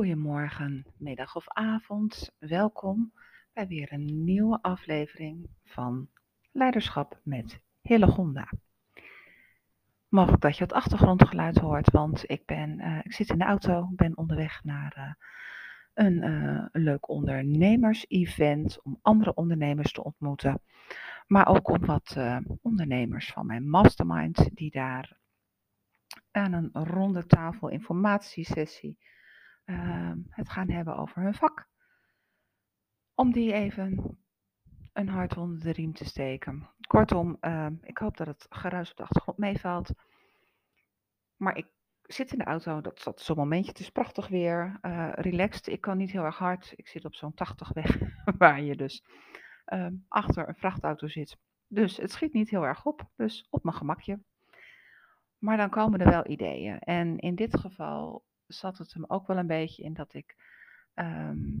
Goedemorgen, middag of avond. Welkom bij weer een nieuwe aflevering van Leiderschap met Hillegonda. Mogelijk dat je het achtergrondgeluid hoort, want ik, ben, uh, ik zit in de auto, ben onderweg naar een, uh, een leuk ondernemers-event om andere ondernemers te ontmoeten. Maar ook om wat ondernemers van mijn mastermind die daar aan een ronde tafel informatiesessie uh, het gaan hebben over hun vak. Om die even een hart onder de riem te steken. Kortom, uh, ik hoop dat het geruis op de achtergrond meevalt. Maar ik zit in de auto, dat zat zo'n momentje, het is prachtig weer, uh, relaxed. Ik kan niet heel erg hard, ik zit op zo'n 80 weg, waar je dus ehm, achter een vrachtauto zit. Dus het schiet niet heel erg op, dus op mijn gemakje. Maar dan komen er wel ideeën. En in dit geval zat het hem ook wel een beetje in dat ik ehm,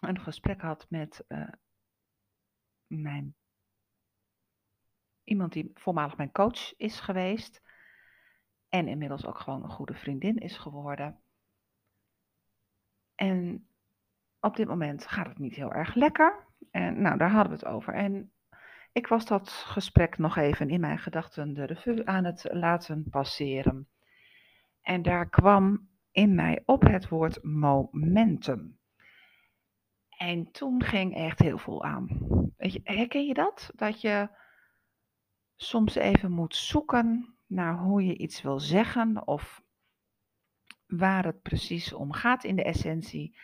een gesprek had met uh, mijn, iemand die voormalig mijn coach is geweest. En inmiddels ook gewoon een goede vriendin is geworden. En op dit moment gaat het niet heel erg lekker. En nou, daar hadden we het over. En ik was dat gesprek nog even in mijn gedachten de revue aan het laten passeren. En daar kwam in mij op het woord momentum. En toen ging echt heel veel aan. Herken je dat? Dat je soms even moet zoeken naar hoe je iets wil zeggen of waar het precies om gaat in de essentie.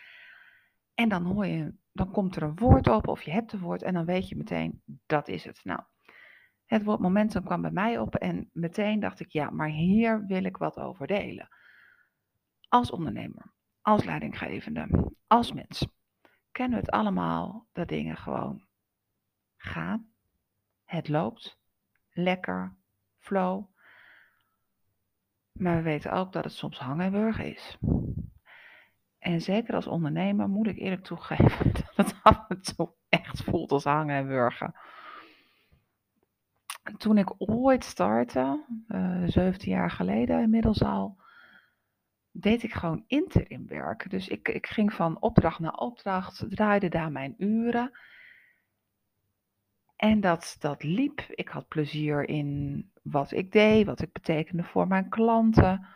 En dan hoor je, dan komt er een woord op of je hebt een woord en dan weet je meteen, dat is het. Nou, het woord momentum kwam bij mij op en meteen dacht ik, ja, maar hier wil ik wat over delen. Als ondernemer, als leidinggevende, als mens kennen we het allemaal dat dingen gewoon gaan. Het loopt lekker, flow. Maar we weten ook dat het soms hangen en wurgen is. En zeker als ondernemer moet ik eerlijk toegeven dat het af en toe echt voelt als hangen en wurgen. Toen ik ooit startte, uh, eh, 17 jaar geleden inmiddels al, deed ik gewoon interim werk. Dus ik, ik ging van opdracht naar opdracht, draaide daar mijn uren. En dat, dat liep. Ik had plezier in wat ik deed, wat ik betekende voor mijn klanten.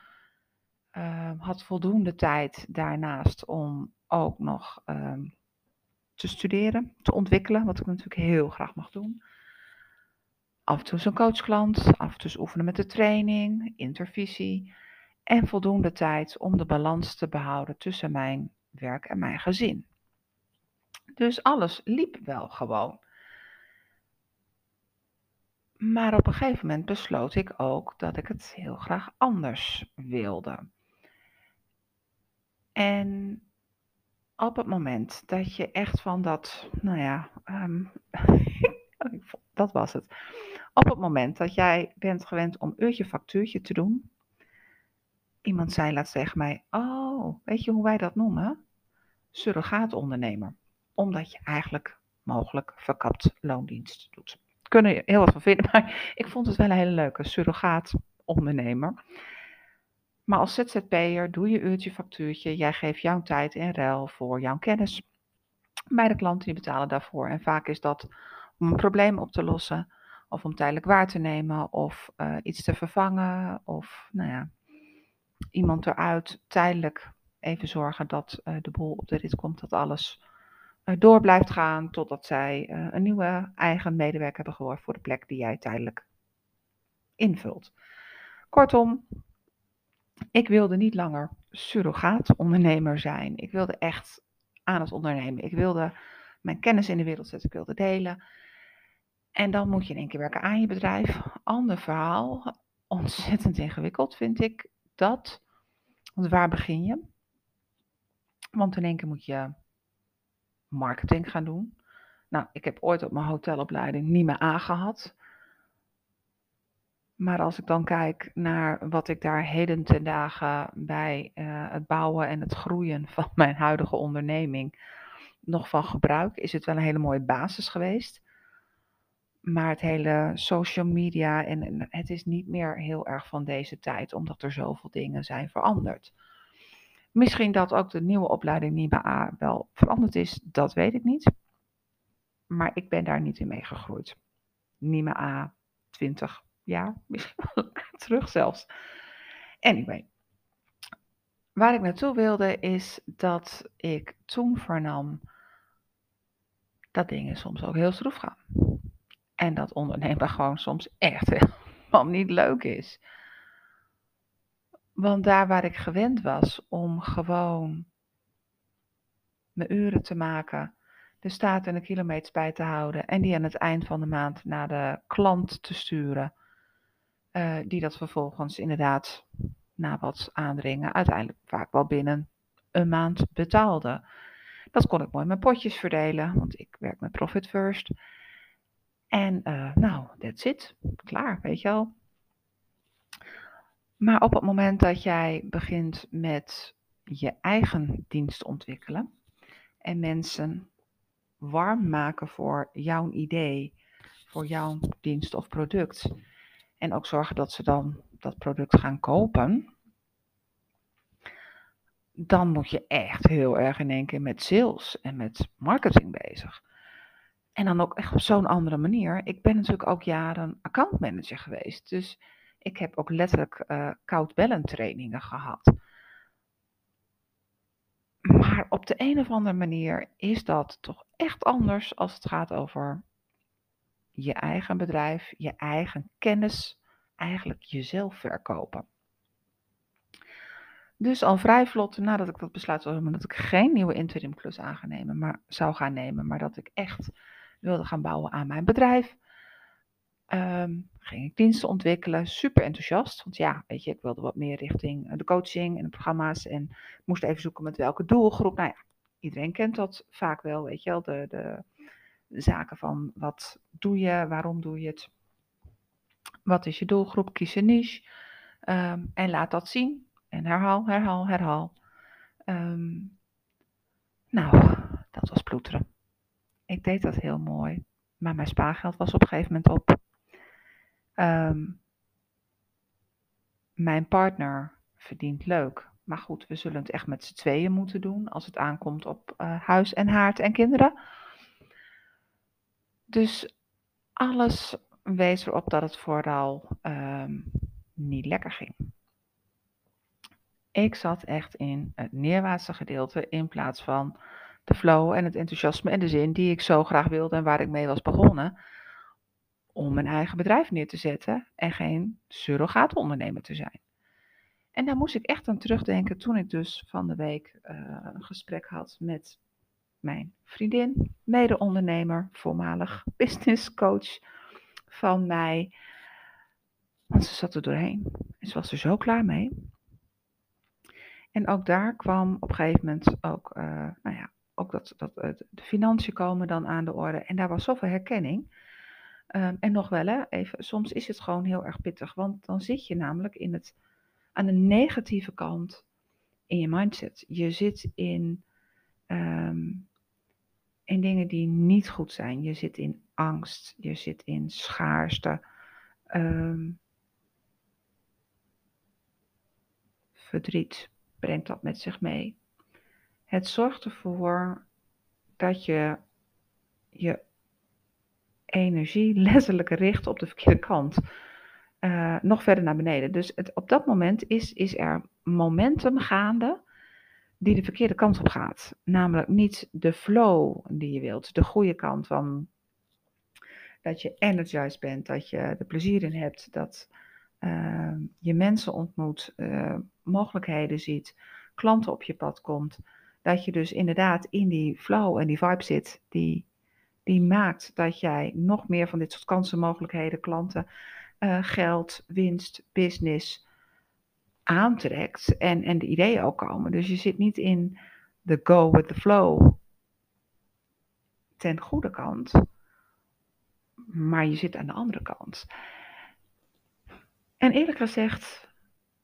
Uh, had voldoende tijd daarnaast om ook nog uh, te studeren, te ontwikkelen, wat ik natuurlijk heel graag mag doen. Af en toe zo'n coachklant, af en toe oefenen met de training, intervisie en voldoende tijd om de balans te behouden tussen mijn werk en mijn gezin. Dus alles liep wel gewoon. Maar op een gegeven moment besloot ik ook dat ik het heel graag anders wilde. En op het moment dat je echt van dat, nou ja, um, dat was het. Op het moment dat jij bent gewend om uurtje factuurtje te doen, Iemand zei laatst tegen mij: Oh, weet je hoe wij dat noemen? Surrogaatondernemer. Omdat je eigenlijk mogelijk verkapt loondienst doet. Kunnen je heel wat van vinden, maar ik vond het wel een hele leuke surrogaatondernemer. Maar als ZZP'er doe je uurtje factuurtje. Jij geeft jouw tijd in ruil voor jouw kennis. Bij de klanten die betalen daarvoor. En vaak is dat om een probleem op te lossen. Of om tijdelijk waar te nemen. Of uh, iets te vervangen. Of nou ja, iemand eruit, tijdelijk even zorgen dat uh, de boel op de rit komt, dat alles uh, door blijft gaan totdat zij een nieuwe eigen medewerker hebben geworden voor de plek die jij tijdelijk invult. Kortom, ik wilde niet langer surrogaat-ondernemer zijn. Ik wilde echt aan het ondernemen. Ik wilde mijn kennis in de wereld zetten. Ik wilde delen. En dan moet je in één keer werken aan je bedrijf. Ander verhaal. Ontzettend ingewikkeld vind ik dat. Want waar begin je? Want in één keer moet je marketing gaan doen. Nou, ik heb ooit op mijn hotelopleiding niet meer aangehad. Maar als ik dan kijk naar wat ik daar heden ten dagen bij uh, het bouwen en het groeien van mijn huidige onderneming nog van gebruik, is het wel een hele mooie basis geweest. Maar het hele social media en het is niet meer heel erg van deze tijd, omdat er zoveel dingen zijn veranderd. Misschien dat ook de nieuwe opleiding NIMA A wel veranderd is, dat weet ik niet. Maar ik ben daar niet in meegegroeid. NIMA A 20 jaar, misschien wel terug zelfs. Anyway, waar ik naartoe wilde is dat ik toen vernam dat dingen soms ook heel stroef gaan. En dat ondernemen gewoon soms echt helemaal niet leuk is. Want daar waar ik gewend was om gewoon mijn uren te maken, de staat en de kilometers bij te houden en die aan het eind van de maand naar de klant te sturen, uh, die dat vervolgens inderdaad na wat aandringen uiteindelijk vaak wel binnen een maand betaalde. Dat kon ik mooi met potjes verdelen, want ik werk met Profit First. En uh, nou, that's it. Klaar, weet je wel. Maar op het moment dat jij begint met je eigen dienst ontwikkelen en mensen warm maken voor jouw idee, voor jouw dienst of product, en ook zorgen dat ze dan dat product gaan kopen, dan moet je echt heel erg in één keer met sales en met marketing bezig. En dan ook echt op zo'n andere manier. Ik ben natuurlijk ook jaren accountmanager geweest. Dus ik heb ook letterlijk uh, koud bellen trainingen gehad. Maar op de een of andere manier is dat toch echt anders als het gaat over je eigen bedrijf, je eigen kennis, eigenlijk jezelf verkopen. Dus al vrij vlot nadat ik dat besluit had, dat ik geen nieuwe interim klus aan maar zou gaan nemen, maar dat ik echt wilde gaan bouwen aan mijn bedrijf. Um, ging ik diensten ontwikkelen, super enthousiast. Want ja, weet je, ik wilde wat meer richting eh, de coaching en de programma's. En moest even zoeken met welke doelgroep. Nou ja, iedereen kent dat vaak wel, weet je wel. De, de, zaken van wat doe je, waarom doe je het. Wat is je doelgroep, kies een niche. Um, en laat dat zien. En herhaal, herhaal, herhaal. Um, nou, dat was ploeteren. Ik deed dat heel mooi. Maar mijn spaargeld was op een gegeven moment op. Um, mijn partner verdient leuk. Maar goed, we zullen het echt met z'n tweeën moeten doen als het aankomt op uh, huis en haard en kinderen. Dus alles wees erop dat het vooral um, niet lekker ging. Ik zat echt in het neerwaartse gedeelte in plaats van de flow en het enthousiasme en de zin die ik zo graag wilde en waar ik mee was begonnen. Om mijn eigen bedrijf neer te zetten en geen surrogaatondernemer te zijn. En daar moest ik echt aan terugdenken toen ik dus van de week uh, een gesprek had met mijn vriendin, mede-ondernemer, voormalig business coach van mij. Want ze zat er doorheen en ze was er zo klaar mee. En ook daar kwam op een gegeven moment ook, uh, nou ja, ook dat, dat de financiën komen dan aan de orde. En daar was zoveel herkenning. Um, en nog wel, hè, even, soms is het gewoon heel erg pittig. Want dan zit je namelijk in het, aan de negatieve kant in je mindset. Je zit in, um, in dingen die niet goed zijn. Je zit in angst. Je zit in schaarste. Um, verdriet brengt dat met zich mee. Het zorgt ervoor dat je je energie letterlijk richt op de verkeerde kant. Uh, nog verder naar beneden. Dus het, op dat moment is, is er momentum gaande die de verkeerde kant op gaat. Namelijk niet de flow die je wilt, de goede kant van dat je energized bent, dat je er plezier in hebt, dat uh, je mensen ontmoet, uh, mogelijkheden ziet, klanten op je pad komt. Dat je dus inderdaad in die flow en die vibe zit, die, die maakt dat jij nog meer van dit soort kansen, mogelijkheden, klanten, uh, geld, winst, business aantrekt. En, en de ideeën ook komen. Dus je zit niet in de go with the flow ten goede kant, maar je zit aan de andere kant. En eerlijk gezegd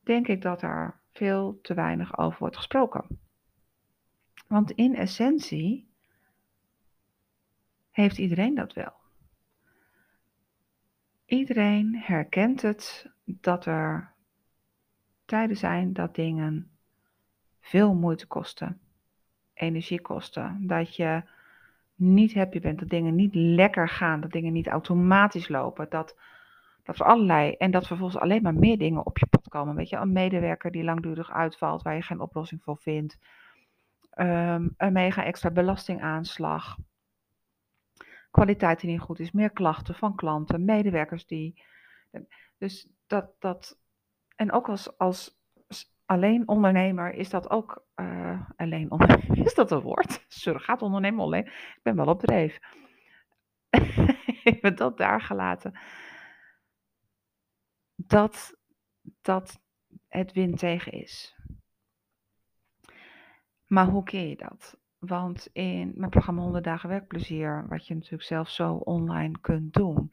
denk ik dat er veel te weinig over wordt gesproken. Want in essentie heeft iedereen dat wel. Iedereen herkent het dat er tijden zijn dat dingen veel moeite kosten, energie kosten. Dat je niet happy bent, dat dingen niet lekker gaan, dat dingen niet automatisch lopen. Dat, dat er allerlei, en dat vervolgens alleen maar meer dingen op je pad komen. Weet je, een medewerker die langdurig uitvalt, waar je geen oplossing voor vindt. Ehm, een mega extra belastingaanslag. Kwaliteit die niet goed is, meer klachten van klanten, medewerkers die. Dus dat, dat en ook als, als alleen ondernemer is dat ook, uh, alleen ondernemer, is dat een woord? Surrogaat ondernemer alleen. Ik ben wel op dreef. Even dat daar gelaten. Dat, dat het wind tegen is. Maar hoe keer je dat? Want in mijn programma 100 dagen werkplezier, wat je natuurlijk zelf zo online kunt doen,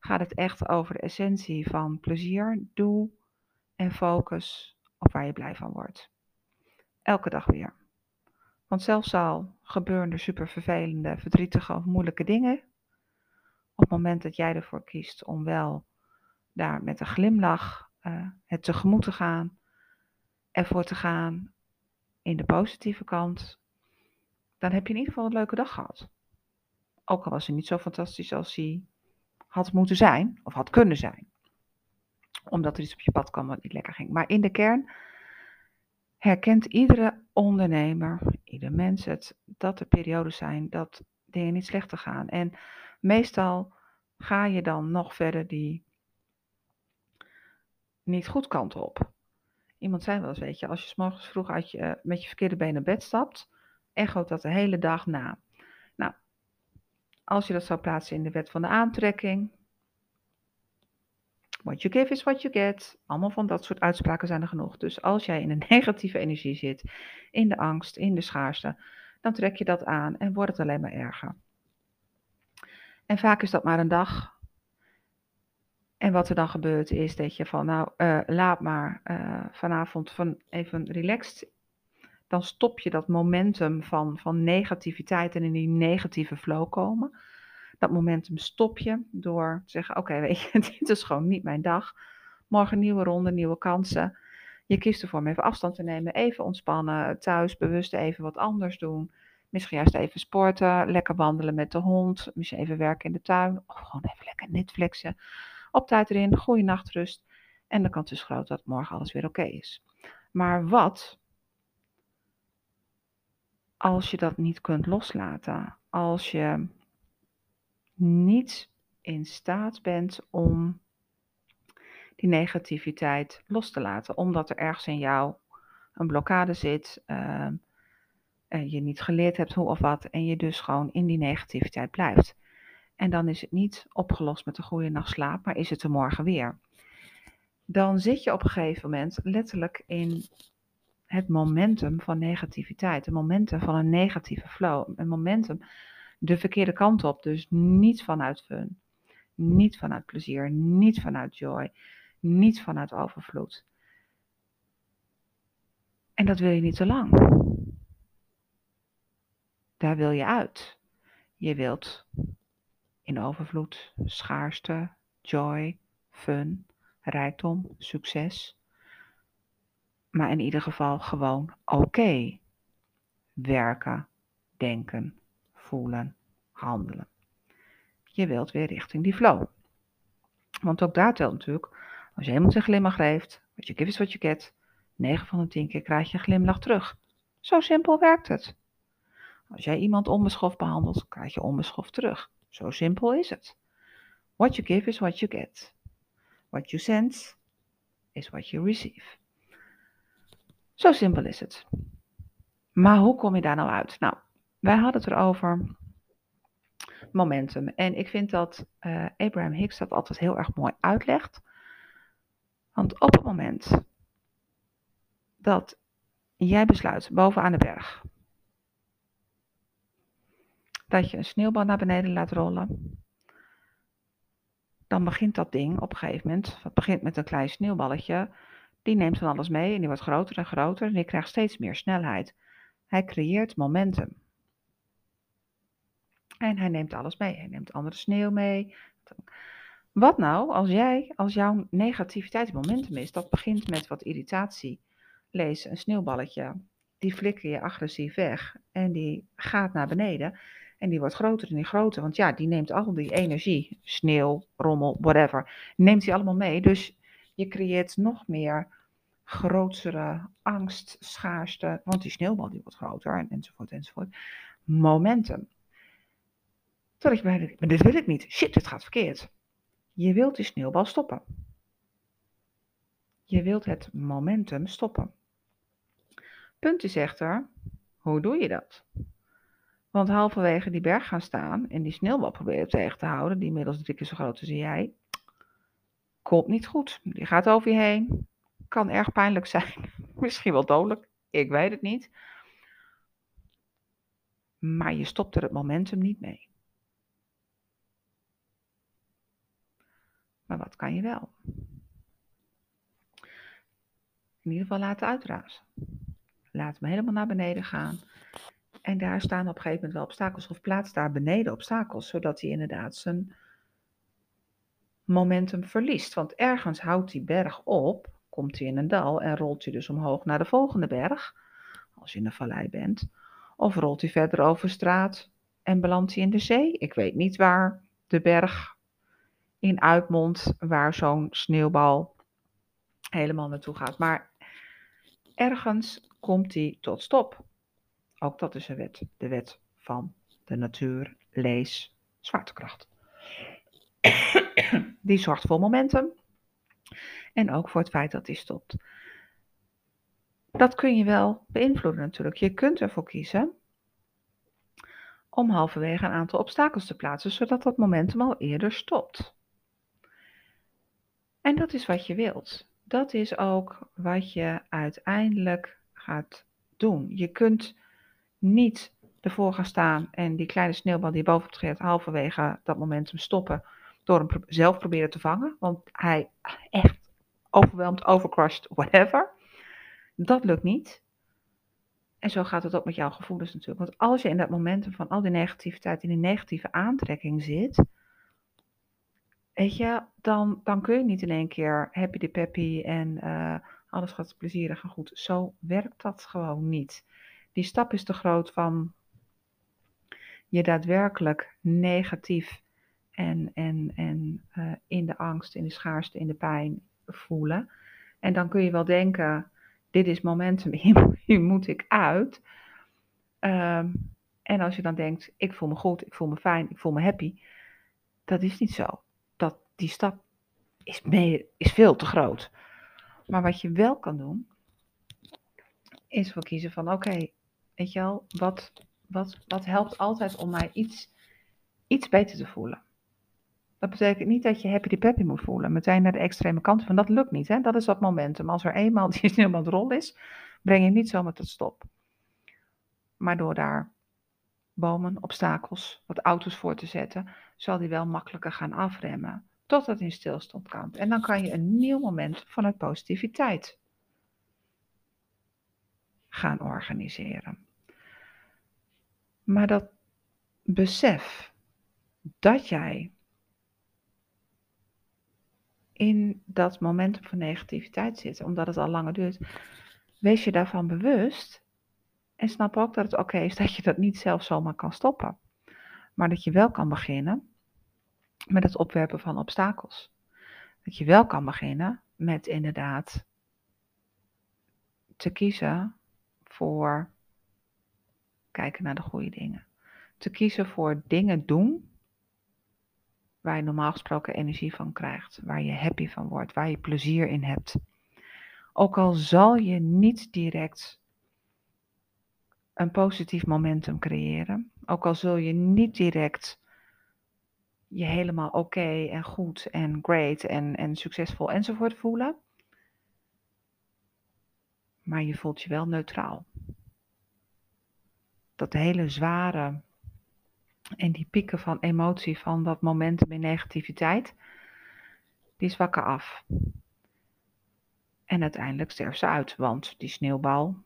gaat het echt over de essentie van plezier, doe en focus op waar je blij van wordt. Elke dag weer. Want zelfs al gebeuren er super vervelende, verdrietige of moeilijke dingen, op het moment dat jij ervoor kiest om wel daar met een glimlach uh, het tegemoet te gaan, ervoor te gaan in de positieve kant, dan heb je in ieder geval een leuke dag gehad. Ook al was hij niet zo fantastisch als hij had moeten zijn of had kunnen zijn omdat er iets op je pad kwam wat niet lekker ging. Maar in de kern herkent iedere ondernemer, ieder mens het, dat er periodes zijn dat dingen niet slechter gaan. En meestal ga je dan nog verder die niet goed kant op. Iemand zei wel eens, weet je, als je s morgens vroeg uit je, met je verkeerde been naar bed stapt, echoot dat de hele dag na. Nou, als je dat zou plaatsen in de wet van de aantrekking, What you give is what you get. Allemaal van dat soort uitspraken zijn er genoeg. Dus als jij in een negatieve energie zit, in de angst, in de schaarste, dan trek je dat aan en wordt het alleen maar erger. En vaak is dat maar een dag. En wat er dan gebeurt is dat je van, nou, uh, laat maar uh, vanavond van even relaxed. Dan stop je dat momentum van, van negativiteit en in die negatieve flow komen. Dat momentum stop je door te zeggen: Oké, weet je, dit is gewoon niet mijn dag. Morgen nieuwe ronde, nieuwe kansen. Je kiest ervoor om even afstand te nemen, even ontspannen, thuis bewust even wat anders doen. Misschien juist even sporten, lekker wandelen met de hond, misschien even werken in de tuin, of gewoon even lekker Netflixen. Op tijd erin, goede nachtrust. En de kans is groot dat morgen alles weer oké is. Maar wat als je dat niet kunt loslaten? Als je niet in staat bent om die negativiteit los te laten, omdat er ergens in jou een blokkade zit, uh, en je niet geleerd hebt hoe of wat, en je dus gewoon in die negativiteit blijft. En dan is het niet opgelost met een goede nacht slaap, maar is het er morgen weer. Dan zit je op een gegeven moment letterlijk in het momentum van negativiteit, een momentum van een negatieve flow, een momentum de verkeerde kant op. Dus niet vanuit fun, niet vanuit plezier, niet vanuit joy, niet vanuit overvloed. En dat wil je niet te lang. Daar wil je uit. Je wilt in overvloed, schaarste, joy, fun, rijkdom, succes. Maar in ieder geval gewoon oké. Werken, denken, voelen, handelen. Je wilt weer richting die flow. Want ook daar telt natuurlijk, als je helemaal een glimlach geeft, wat je give is wat je get, 9 van de 10 keer krijg je een glimlach terug. Zo simpel werkt het. Als jij iemand onbeschoft behandelt, krijg je onbeschoft terug. Zo simpel is het. What you give is what you get. What you send is what you receive. Zo simpel is het. Maar hoe kom je daar nou uit? Nou, wij hadden het erover momentum. En ik vind dat uh, Abraham Hicks dat altijd heel erg mooi uitlegt. Want op het moment dat jij besluit bovenaan de berg dat je een sneeuwbal naar beneden laat rollen, dan begint dat ding op een gegeven moment, het begint met een klein sneeuwballetje, die neemt van alles mee en die wordt groter en groter en die krijgt steeds meer snelheid. Hij creëert momentum. En hij neemt alles mee. Hij neemt andere sneeuw mee. Wat nou als jij, als jouw negativiteit momentum is, dat begint met wat irritatie, lees een sneeuwballetje, die flikker je agressief weg en die gaat naar beneden. En die wordt groter en die groter, want ja, die neemt al die energie, sneeuw, rommel, whatever, neemt die allemaal mee. Dus je creëert nog meer grotere angst, schaarste, want die sneeuwbal die wordt groter en, enzovoort enzovoort. Momentum. Totdat je bij maar dit wil ik niet. Shit, dit gaat verkeerd. Je wilt die sneeuwbal stoppen. Je wilt het momentum stoppen. Punt is echter, hoe doe je dat? Want halverwege die berg gaan staan en die sneeuwbal proberen tegen te houden, die inmiddels drie keer zo groot is jij, komt niet goed. Die gaat over je heen. Kan erg pijnlijk zijn. Misschien wel dodelijk. Ik weet het niet. Maar je stopt er het momentum niet mee. Maar wat kan je wel? In ieder geval laten uitrazen. Laat hem helemaal naar beneden gaan. En daar staan op een gegeven moment wel obstakels. Of plaats daar beneden obstakels. Zodat hij inderdaad zijn momentum verliest. Want ergens houdt die berg op. Komt hij in een dal en rolt hij dus omhoog naar de volgende berg. Als je in een vallei bent. Of rolt hij verder over straat en belandt hij in de zee. Ik weet niet waar de berg in uitmondt. Waar zo'n sneeuwbal helemaal naartoe gaat. Maar ergens komt hij tot stop. Ook dat is een wet. De wet van de natuur. Lees zwaartekracht. Die zorgt voor momentum. En ook voor het feit dat hij stopt. Dat kun je wel beïnvloeden natuurlijk. Je kunt ervoor kiezen om halverwege een aantal obstakels te plaatsen, zodat dat momentum al eerder stopt. En dat is wat je wilt. Dat is ook wat je uiteindelijk gaat doen. Je kunt niet ervoor gaan staan en die kleine sneeuwbal die bovenop treedt halverwege dat momentum stoppen door hem zelf proberen te vangen. Want hij echt overweldigd, overcrushed, whatever. Dat lukt niet. En zo gaat het ook met jouw gevoelens natuurlijk. Want als je in dat momentum van al die negativiteit, in die negatieve aantrekking zit, weet je, dan, dan kun je niet in één keer happy de peppy en uh, alles gaat plezierig en goed. Zo werkt dat gewoon niet. Die stap is te groot van je daadwerkelijk negatief en, en, en uh, in de angst, in de schaarste, in de pijn voelen. En dan kun je wel denken, dit is momentum, hier, moet ik uit. Um, en als je dan denkt, ik voel me goed, ik voel me fijn, ik voel me happy. Dat is niet zo. Dat, die stap is, is veel te groot. Maar wat je wel kan doen, is voor kiezen van oké, weet je wel, wat, wat, wat helpt altijd om mij iets, iets beter te voelen? Dat betekent niet dat je happy de peppy moet voelen, meteen naar de extreme kant van dat lukt niet. Hè? Dat is dat momentum. Als er eenmaal die helemaal rol is, breng je niet zomaar tot stop. Maar door daar bomen, obstakels, wat auto's voor te zetten, zal die wel makkelijker gaan afremmen. Totdat in stilstand komt. En dan kan je een nieuw moment vanuit positiviteit gaan organiseren. Maar dat besef dat jij in dat momentum van negativiteit zit, omdat het al langer duurt, wees je daarvan bewust en snap ook dat het oké is dat je dat niet zelf zomaar kan stoppen. Maar dat je wel kan beginnen met het opwerpen van obstakels. Dat je wel kan beginnen met inderdaad te kiezen voor kijken naar de goede dingen. Te kiezen voor dingen doen waar je normaal gesproken energie van krijgt, waar je happy van wordt, waar je plezier in hebt. Ook al zal je niet direct een positief momentum creëren, ook al zul je niet direct je helemaal oké en goed en great en, en succesvol enzovoort voelen, maar je voelt je wel neutraal. Dat hele zware en die pieken van emotie van dat momentum in negativiteit, die zwakken af. En uiteindelijk sterft ze uit, want die sneeuwbal,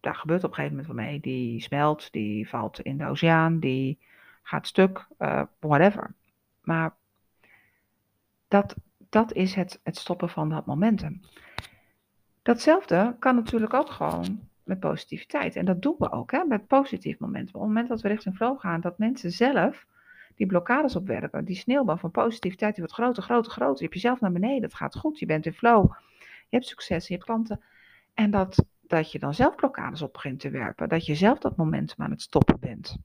daar gebeurt op een gegeven moment wat mee. Die smelt, die valt in de oceaan, die gaat stuk, uh, whatever. Maar dat, dat is het, het stoppen van dat momentum. Datzelfde kan natuurlijk ook gewoon met positiviteit. En dat doen we ook hè, met positief momenten. Op het moment dat we richting flow gaan, dat mensen zelf die blokkades opwerpen, die sneeuwbal van positiviteit, die wordt groter, groter, groter. Je hebt jezelf naar beneden, het gaat goed, je bent in flow, je hebt succes, je hebt klanten. En dat, dat je dan zelf blokkades op begint te werpen, dat je zelf dat momentum aan het stoppen bent.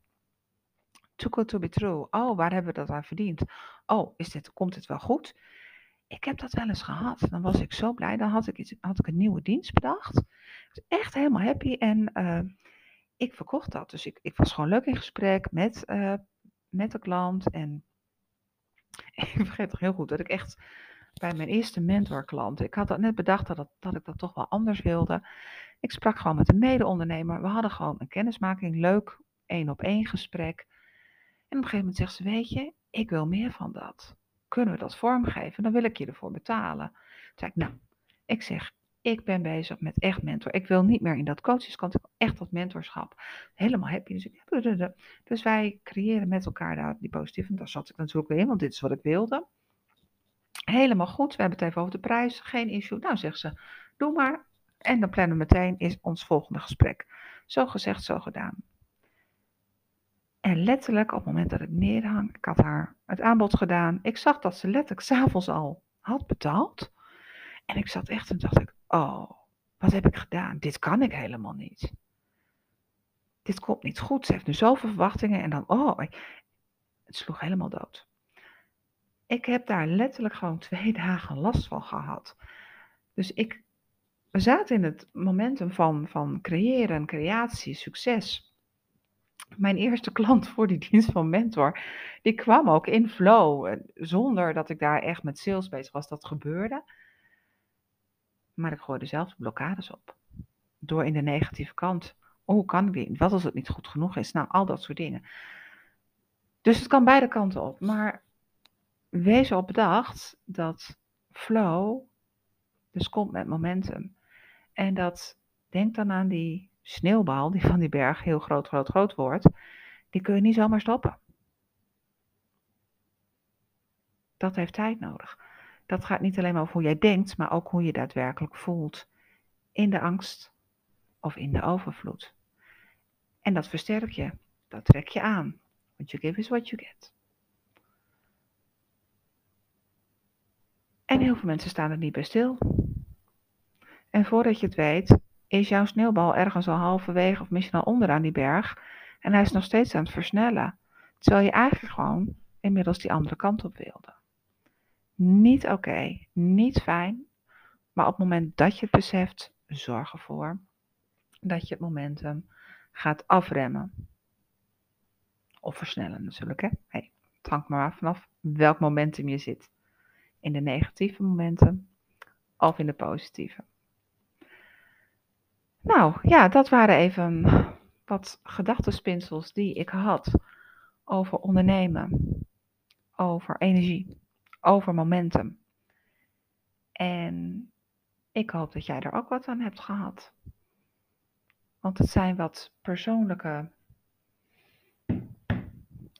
Too good to be true. Oh, waar hebben we dat aan verdiend? Oh, is dit, komt het wel goed? Ik heb dat wel eens gehad. Dan was ik zo blij. Dan had ik, iets, had ik een nieuwe dienst bedacht. Echt helemaal happy. En uh, ik verkocht dat. Dus ik, ik was gewoon leuk in gesprek met, uh, met de klant. En ik vergeet toch heel goed dat ik echt bij mijn eerste mentorklant. Ik had dat net bedacht dat, dat ik dat toch wel anders wilde. Ik sprak gewoon met een mede-ondernemer. We hadden gewoon een kennismaking. Leuk, één op één gesprek. En op een gegeven moment zegt ze: Weet je, ik wil meer van dat kunnen we dat vormgeven? Dan wil ik je ervoor betalen. Toen zei ik, nou, ik zeg, ik ben bezig met echt mentor. Ik wil niet meer in dat coacheskant, ik wil echt dat mentorschap. Helemaal happy. Dus, dus wij creëren met elkaar die positieve. En daar zat ik natuurlijk weer in, want dit is wat ik wilde. Helemaal goed. We hebben het even over de prijs. Geen issue. Nou, zegt ze, doe maar. En dan plannen we meteen is ons volgende gesprek. Zo gezegd, zo gedaan. En letterlijk op het moment dat ik neerhang, ik had haar het aanbod gedaan. Ik zag dat ze letterlijk s'avonds al had betaald. En ik zat echt en dacht ik, oh, wat heb ik gedaan? Dit kan ik helemaal niet. Dit komt niet goed. Ze heeft nu zoveel verwachtingen en dan, oh, het sloeg helemaal dood. Ik heb daar letterlijk gewoon twee dagen last van gehad. Dus ik, we zaten in het momentum van, van creëren, creatie, succes mijn eerste klant voor die dienst van mentor, die kwam ook in flow. Eh, zonder dat ik daar echt met sales bezig was. Dat gebeurde. Maar ik gooide zelf blokkades op. Door in de negatieve kant. Oh, kan ik die? Wat als het niet goed genoeg is? Nou, al dat soort dingen. Dus het kan beide kanten op. Maar wees op bedacht dat flow dus komt met momentum. En dat, denk dan aan die sneeuwbal die van die berg heel groot, groot, groot wordt, die kun je niet zomaar stoppen. Dat heeft tijd nodig. Dat gaat niet alleen over hoe jij denkt, maar ook hoe je daadwerkelijk voelt. In de angst of in de overvloed. En dat versterk je. Dat trek je aan. What you give is what you get. En heel veel mensen staan er niet bij stil. En voordat je het weet, is jouw sneeuwbal ergens al halverwege of misschien al onderaan die berg. En hij is nog steeds aan het versnellen. Terwijl je eigenlijk gewoon inmiddels die andere kant op wilde. Niet oké, niet fijn. Maar op het moment dat je het beseft, zorg ervoor dat je het momentum gaat afremmen. Of versnellen natuurlijk. Hè? Hey, het hangt maar af vanaf welk momentum je zit. In de negatieve momenten of in de positieve. Nou ja, dat waren even wat gedachtenspinsels die ik had over ondernemen, over energie, over momentum. En ik hoop dat jij er ook wat aan hebt gehad. Want het zijn wat persoonlijke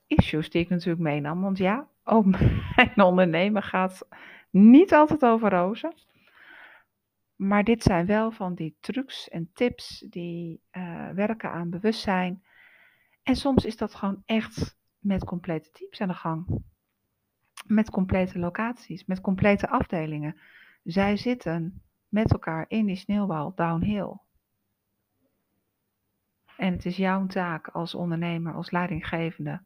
issues die ik natuurlijk meenam. Want ja, ook mijn ondernemen gaat niet altijd over rozen. Maar dit zijn wel van die trucs en tips die uh, werken aan bewustzijn. En soms is dat gewoon echt met complete teams aan de gang. Met complete locaties, met complete afdelingen. Zij zitten met elkaar in die sneeuwbal downhill. En het is jouw taak als ondernemer, als leidinggevende,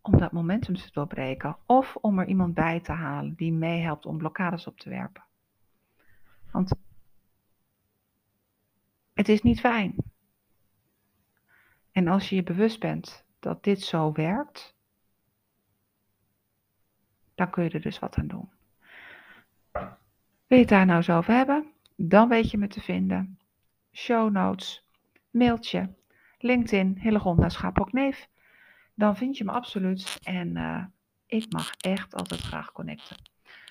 om dat momentum te doorbreken. Of om er iemand bij te halen die meehelpt om blokkades op te werpen. Want het is niet fijn. En als je je bewust bent dat dit zo werkt, kun je er dus wat aan doen. Wil je het daar nou zo over hebben? Dan weet je me te vinden. Show notes, mailtje, LinkedIn, Hillegonda Schapokneef. Dan vind je me absoluut en uh, ik mag echt altijd graag connecten.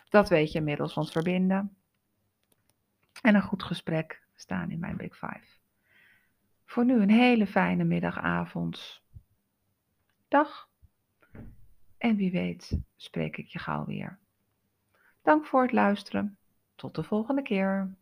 Dat weet je inmiddels, want verbinden en een goed gesprek staan in mijn Big Five. Voor nu een hele fijne middagavond. Dag. En wie weet spreek ik je gauw weer. Dank voor het luisteren. Tot de volgende keer.